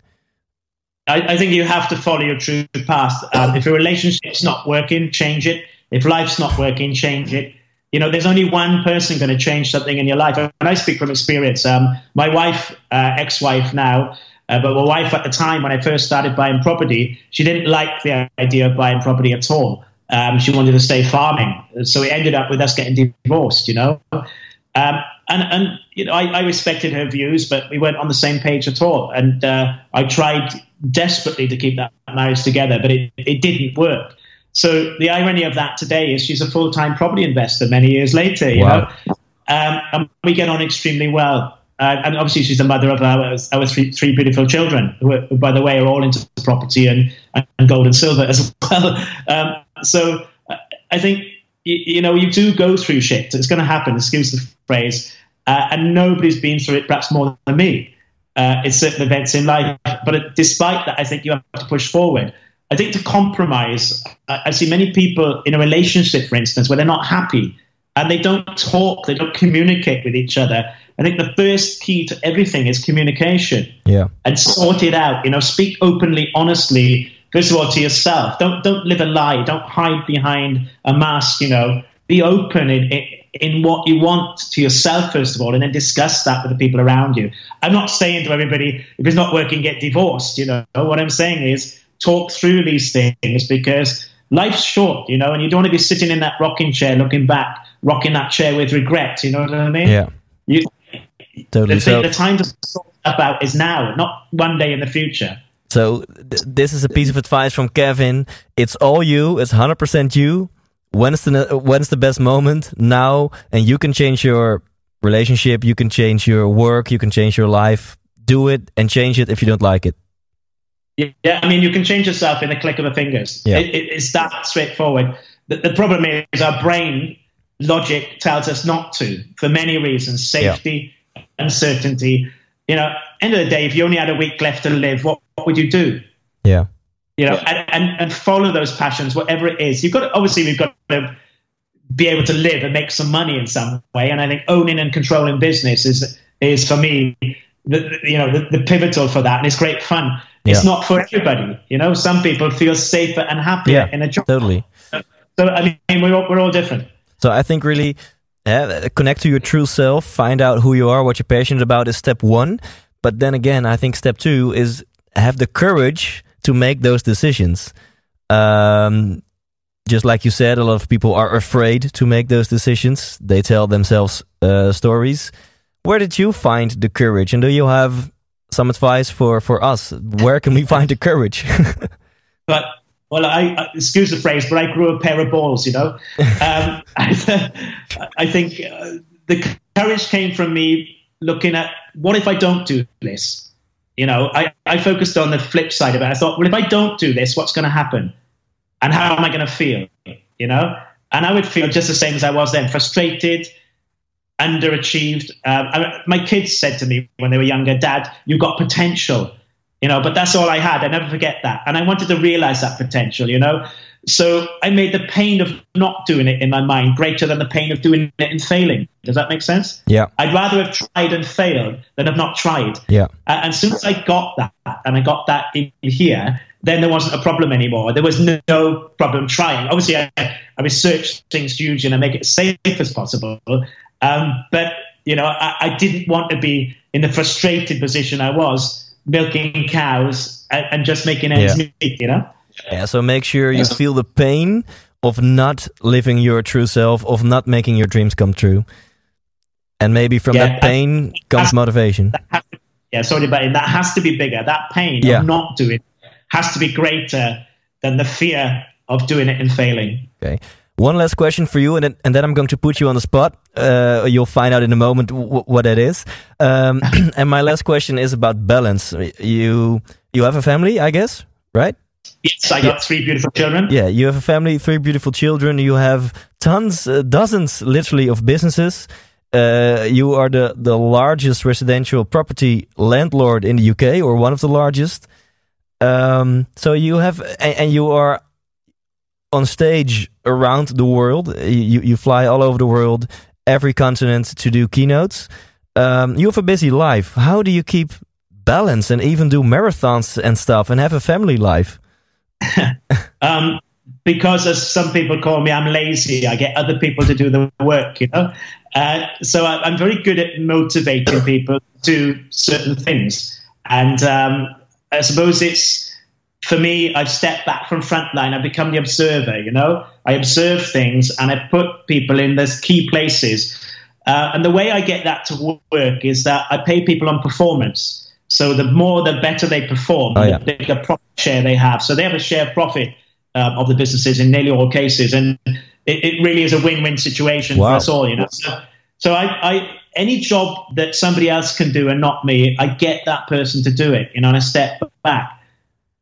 I, I think you have to follow your true path. Um, if your relationship's not working, change it. If life's not working, change it. You know, there's only one person going to change something in your life. And I speak from experience. Um, my wife, uh, ex-wife now, uh, but my wife at the time when I first started buying property, she didn't like the idea of buying property at all. Um, she wanted to stay farming, so it ended up with us getting divorced. You know, um, and and you know I, I respected her views, but we weren't on the same page at all. And uh, I tried desperately to keep that marriage together, but it, it didn't work. So the irony of that today is she's a full time property investor many years later. You Wow. know, um, and we get on extremely well. Uh, and obviously, she's the mother of our, our three, three beautiful children, who, are, by the way, are all into property and, and gold and silver as well. Um, so uh, I think, you, you know, you do go through shit. It's going to happen, excuse the phrase. Uh, and nobody's been through it perhaps more than me uh, in certain events in life. But despite that, I think you have to push forward. I think to compromise, I, I see many people in a relationship, for instance, where they're not happy and they don't talk, they don't communicate with each other. I think the first key to everything is communication Yeah. and sort it out. You know, speak openly, honestly. First of all, to yourself. Don't don't live a lie. Don't hide behind a mask. You know, be open in, in in what you want to yourself first of all, and then discuss that with the people around you. I'm not saying to everybody if it's not working, get divorced. You know, what I'm saying is talk through these things because life's short. You know, and you don't want to be sitting in that rocking chair, looking back, rocking that chair with regret. You know what I mean? Yeah. You, Totally. the, So, the time to sort about is now, not one day in the future. so th- this is a piece of advice from Kevin. It's all you. It's hundred percent you. When's the when's the best moment now? And you can change your relationship. You can change your work. You can change your life. Do it and change it if you don't like it. Yeah, I mean, you can change yourself in a click of the fingers. Yeah. It, it, it's that straightforward. The, the problem is our brain logic tells us not to for many reasons: safety, uncertainty. You know, end of the day, if you only had a week left to live, what, what would you do? Yeah. You know, and, and, and follow those passions, whatever it is. You've got to, obviously we've got to be able to live and make some money in some way. And I think owning and controlling business is is for me, the, you know, the, the pivotal for that, and it's great fun. It's not for everybody, you know. Some people feel safer and happier Yeah. in a job. Totally. So I mean, we're all, we're all different. So I think really uh, connect to your true self, find out who you are, what you're passionate about is step one. But then again, I think step two is have the courage to make those decisions. Um, just like you said, a lot of people are afraid to make those decisions. They tell themselves uh, stories. Where did you find the courage? And do you have some advice for for us. Where can we find the courage? but well, I, excuse the phrase, but I grew a pair of balls. You know, um, I, I, think uh, the courage came from me looking at what if I don't do this. You know, I, I focused on the flip side of it. I thought, well, if I don't do this, what's going to happen, and how am I going to feel? You know, and I would feel just the same as I was then, frustrated, underachieved. Um, I, my kids said to me when they were younger, Dad, you've got potential you know, but that's all I had. I never forget that. And I wanted to realize that potential, you know. So I made the pain of not doing it in my mind greater than the pain of doing it and failing. Does that make sense? Yeah. I'd rather have tried and failed than have not tried. Yeah. Uh, and since I got that and I got that in here, then there wasn't a problem anymore. There was no, no problem trying. Obviously, I, I researched things huge and I make it as safe as possible. Um, but, you know, I, I didn't want to be in the frustrated position I was milking cows and, and just making ends yeah. meet, you know? Yeah, so make sure you feel the pain of not living your true self, of not making your dreams come true. And maybe from yeah, that pain comes motivation. To, yeah, sorry but. That has to be bigger. That pain yeah. of not doing it has to be greater than the fear of doing it and failing. Okay. One last question for you, and then, and then I'm going to put you on the spot. Uh, you'll find out in a moment what that is. Um, and my last question is about balance. You you have a family, I guess, right? Yes, I got yeah. three beautiful children. Yeah, you have a family, three beautiful children. You have tons, uh, dozens, literally, of businesses. Uh, you are the the largest residential property landlord in the UK, or one of the largest. Um, so you have, and, and you are on stage around the world. You you fly all over the world, every continent to do keynotes. Um, you have a busy life. How do you keep balance and even do marathons and stuff and have a family life? um, because as some people call me, I'm lazy. I get other people to do the work, you know. Uh, so I, am very good at motivating people to certain things, and um, I suppose it's for me, I've stepped back from frontline. I've become the observer. You know, I observe things and I put people in those key places. Uh, and the way I get that to work is that I pay people on performance. So the more, the better they perform, oh, yeah. the bigger profit share they have. So they have a share of profit um, of the businesses in nearly all cases, and it, it really is a win-win situation wow. for us all. You know, so, so I, I any job that somebody else can do and not me, I get that person to do it. You know, and I step back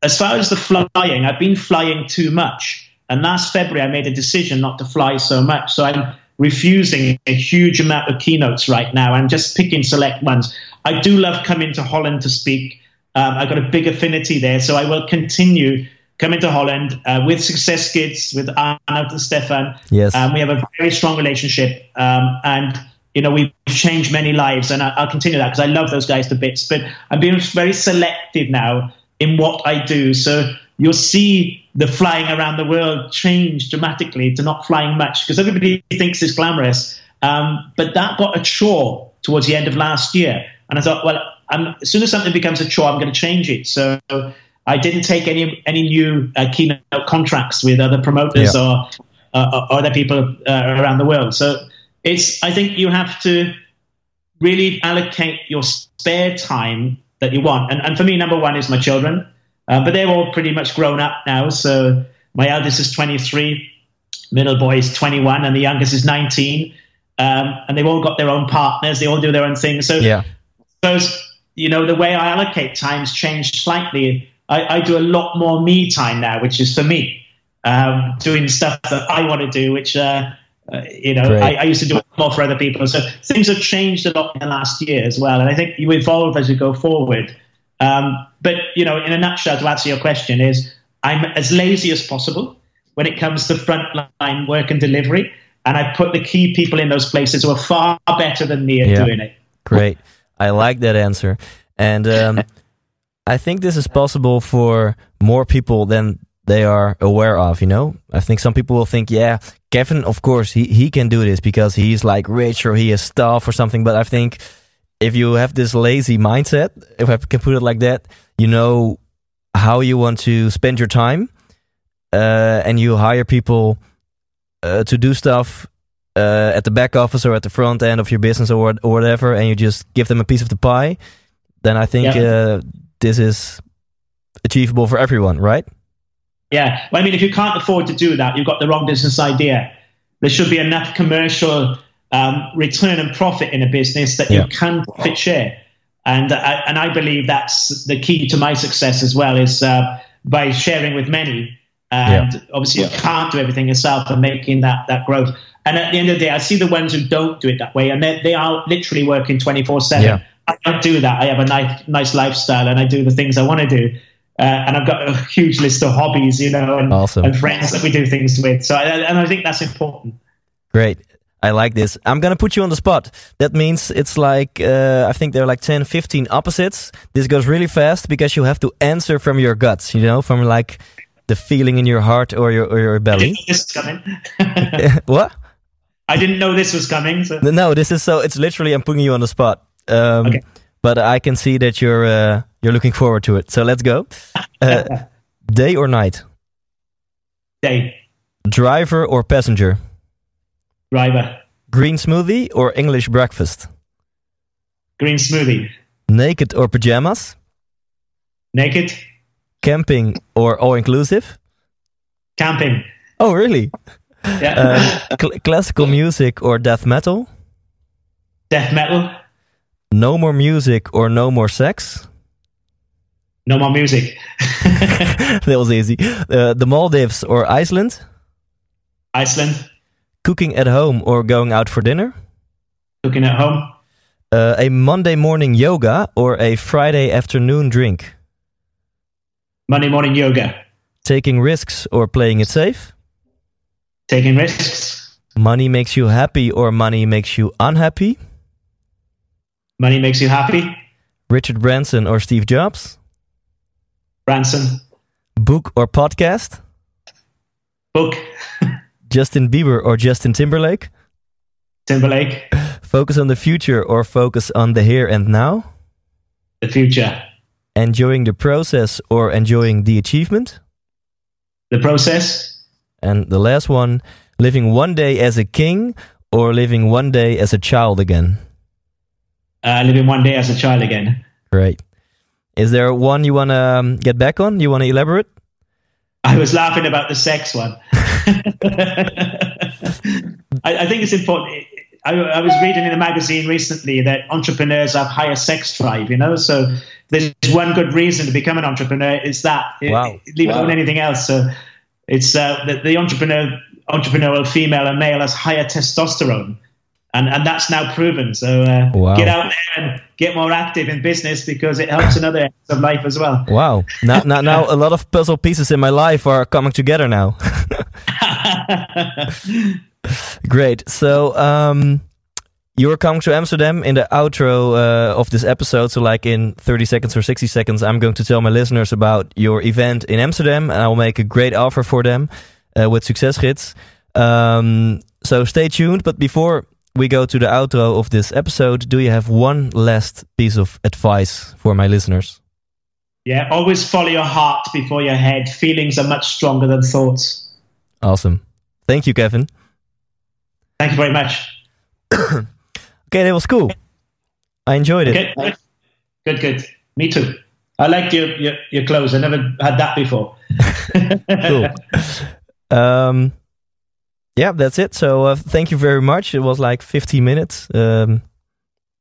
as far as the flying, I've been flying too much. And last February, I made a decision not to fly so much. So I'm refusing a huge amount of keynotes right now. I'm just picking select ones. I do love coming to Holland to speak. Um, I've got a big affinity there. So I will continue coming to Holland uh, with Success Gids, with Arnoud and Stefan. Yes. Um, we have a very strong relationship. Um, and you know, we've changed many lives, and I, will continue that because I love those guys to bits. But I'm being very selective now in what I do. So you'll see the flying around the world changed dramatically to not flying much because everybody thinks it's glamorous. Um, but that got a chore towards the end of last year. And I thought, well, I'm, as soon as something becomes a chore, I'm going to change it. So I didn't take any any new uh, keynote contracts with other promoters yeah. or, uh, or, other people uh, around the world. So it's I think you have to really allocate your spare time that you want. And, and for me, number one is my children, uh, but they're all pretty much grown up now. So my eldest is 23, middle boy is 21, and the youngest is 19. Um, and they've all got their own partners. They all do their own thing. So, yeah. suppose, you know, the way I allocate time's changed slightly. I, I do a lot more me time now, which is for me, um, doing stuff that I want to do, which, uh, uh, you know, I, I, used to do it more for other people. So things have changed a lot in the last year as well. And I think you evolve as you go forward. Um, but, you know, in a nutshell, to answer your question, is I'm as lazy as possible when it comes to frontline work and delivery. And I put the key people in those places who are far better than me at yeah. doing it. Great. I like that answer. And um, I think this is possible for more people than they are aware of, you know? I think some people will think, yeah, Kevin, of course, he, he can do this because he's like rich or he has stuff or something. But I think if you have this lazy mindset, if I can put it like that, you know how you want to spend your time uh, and you hire people uh, to do stuff uh, at the back office or at the front end of your business or, or whatever, and you just give them a piece of the pie, then I think Yeah. uh, this is achievable for everyone, right? Yeah. Well, I mean, if you can't afford to do that, you've got the wrong business idea. There should be enough commercial um, return and profit in a business that Yeah. you can profit share. And I, and I believe that's the key to my success as well is uh, by sharing with many. And obviously, you can't do everything yourself and making that, that growth. And at the end of the day, I see the ones who don't do it that way, and they, they are literally working 24 Yeah. 7. I don't do that. I have a nice, nice lifestyle and I do the things I want to do. Uh, and I've got a huge list of hobbies, you know, and, Awesome. and friends that we do things with. So, I, and I think that's important. Great. I like this. I'm going to put you on the spot. That means it's like, uh, I think there are like 10, 15 opposites. This goes really fast because you have to answer from your guts, you know, from like the feeling in your heart or your, or your I belly. didn't know this was coming. what? I didn't know this was coming. So. No, this is so, it's literally, I'm putting you on the spot. Um, Okay. But I can see that you're, uh, you're looking forward to it. So let's go. Uh, day or night? Day, Driver or passenger? Driver, Green smoothie or English breakfast? green smoothie, Naked or pajamas? naked, Camping or all inclusive? camping. Oh, really? Yeah. Uh, cl- classical music or death metal? Death metal, No more music or no more sex? no more music. that was easy. Uh, the Maldives or Iceland? Iceland, Cooking at home or going out for dinner? cooking at home, Uh, a Monday morning yoga or a Friday afternoon drink? Monday morning yoga, Taking risks or playing it safe? taking risks. Money makes you happy or money makes you unhappy? Money makes you happy. Richard Branson or Steve Jobs? Branson, Book or podcast? book, Justin Bieber or Justin Timberlake? Timberlake, Focus on the future or focus on the here and now? the future, Enjoying the process or enjoying the achievement? the process, And the last one, living one day as a king or living one day as a child again? uh, living one day as a child again. Great. Is there one you want to um, get back on? You want to elaborate? I was laughing about the sex one. I, I think it's important. I, I was reading in a magazine recently that entrepreneurs have higher sex drive, you know. So there's one good reason to become an entrepreneur is that Wow. leave Wow. alone anything else. So it's uh, the, the entrepreneur entrepreneurial female and male has higher testosterone. And, and that's now proven. So uh, Wow. get out there and get more active in business because it helps in other areas of life as well. Wow. Now, now, now a lot of puzzle pieces in my life are coming together now. Great. So, um, you're coming to Amsterdam in the outro uh, of this episode. So, like in 30 seconds or 60 seconds, I'm going to tell my listeners about your event in Amsterdam, and I'll make a great offer for them uh, with Success Gids. Um, so, stay tuned. But before we go to the outro of this episode, do you have one last piece of advice for my listeners? Yeah, always follow your heart before your head. Feelings are much stronger than thoughts. Awesome. Thank you, Kevin. Thank you very much. Okay, that was cool. I enjoyed it. Okay, good, good, good. Me too. I liked your, your, your clothes. I never had that before. cool. Um, yeah, that's it. So uh, thank you very much. It was like 15 minutes. Um,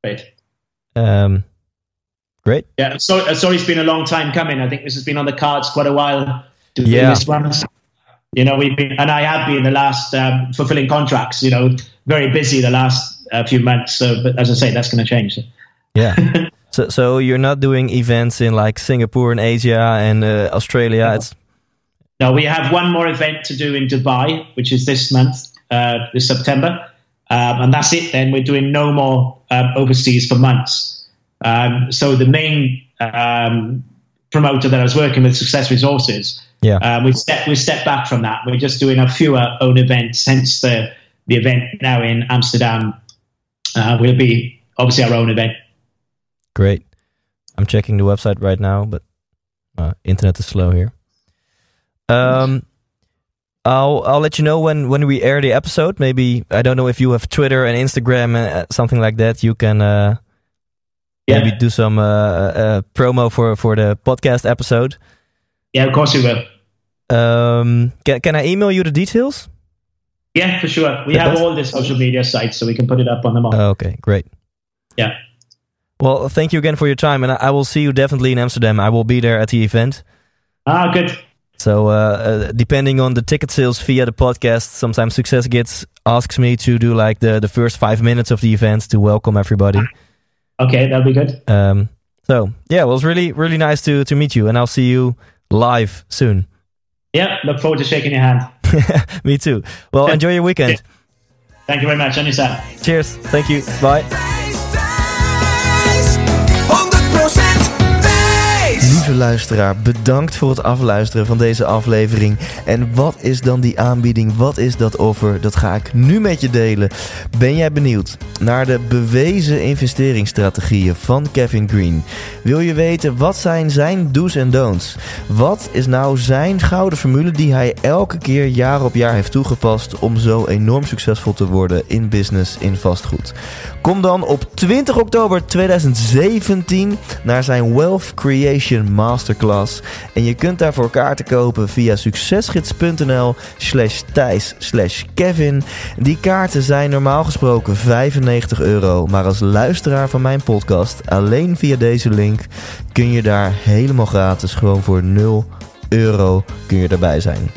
Great. um, great. Yeah, so, uh, sorry it's been a long time coming. I think this has been on the cards quite a while. Doing Yeah. this one. You know, we've been, and I have been the last um, fulfilling contracts. You know, very busy the last uh, few months. So, but as I say, that's going to change. Yeah. so so you're not doing events in like Singapore and Asia and uh, Australia. It's Now we have one more event to do in Dubai, which is this month, uh, this September, um, and that's it. Then we're doing no more um, overseas for months. Um, so the main um, promoter that I was working with, Success Resources, yeah. um, we step we step back from that. We're just doing a fewer own events. Hence the the event now in Amsterdam uh, will be obviously our own event. Great. I'm checking the website right now, but uh, internet is slow here. Um, I'll I'll let you know when when we air the episode. Maybe I don't know if you have Twitter and Instagram and uh, something like that. You can uh, Yeah. maybe do some uh, uh, promo for for the podcast episode. Yeah, of course you will. Um, can can I email you the details? Yeah, for sure. We The have best- all the social media sites, so we can put it up on them all. Okay, great. yeah. Well, thank you again for your time, and I, I will see you definitely in Amsterdam. I will be there at the event. Ah, good. So, uh, uh, depending on the ticket sales via the podcast, sometimes Success Gids asks me to do like the, the first five minutes of the event to welcome everybody. Okay, that'll be good. Um, so, yeah, it was really, really nice to, to meet you, and I'll see you live soon. Yeah, look forward to shaking your hand. me too. Well, enjoy your weekend. Thank you very much. Yourself. Cheers. Thank you. Bye. Lieve luisteraar, bedankt voor het afluisteren van deze aflevering. En wat is dan die aanbieding? Wat is dat offer? Dat ga ik nu met je delen. Ben jij benieuwd naar de bewezen investeringsstrategieën van Kevin Green? Wil je weten wat zijn zijn do's en don'ts? Wat is nou zijn gouden formule die hij elke keer jaar op jaar heeft toegepast om zo enorm succesvol te worden in business in vastgoed? Kom dan op 20 oktober 2017 naar zijn Wealth Creation Masterclass. En je kunt daarvoor kaarten kopen via succesgids.nl slash Thijs slash Kevin. Die kaarten zijn normaal gesproken 95 euro. Maar als luisteraar van mijn podcast, alleen via deze link, kun je daar helemaal gratis gewoon voor 0 euro kun je erbij zijn.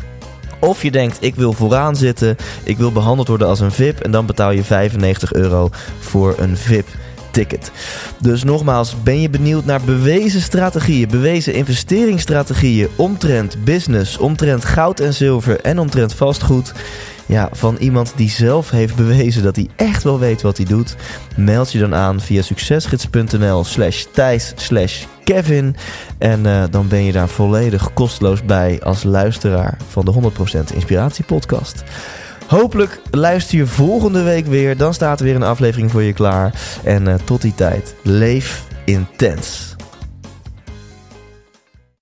Of je denkt, ik wil vooraan zitten, ik wil behandeld worden als een VIP en dan betaal je 95 euro voor een VIP ticket. Dus nogmaals, ben je benieuwd naar bewezen strategieën, bewezen investeringsstrategieën omtrent business, omtrent goud en zilver en omtrent vastgoed? Ja, van iemand die zelf heeft bewezen dat hij echt wel weet wat hij doet. Meld je dan aan via succesgids.nl slash Thijs slash Kevin. En eh, dan ben je daar volledig kosteloos bij als luisteraar van de 100% Inspiratie podcast. Hopelijk luister je volgende week weer. Dan staat er weer een aflevering voor je klaar. En eh, tot die tijd, leef intens.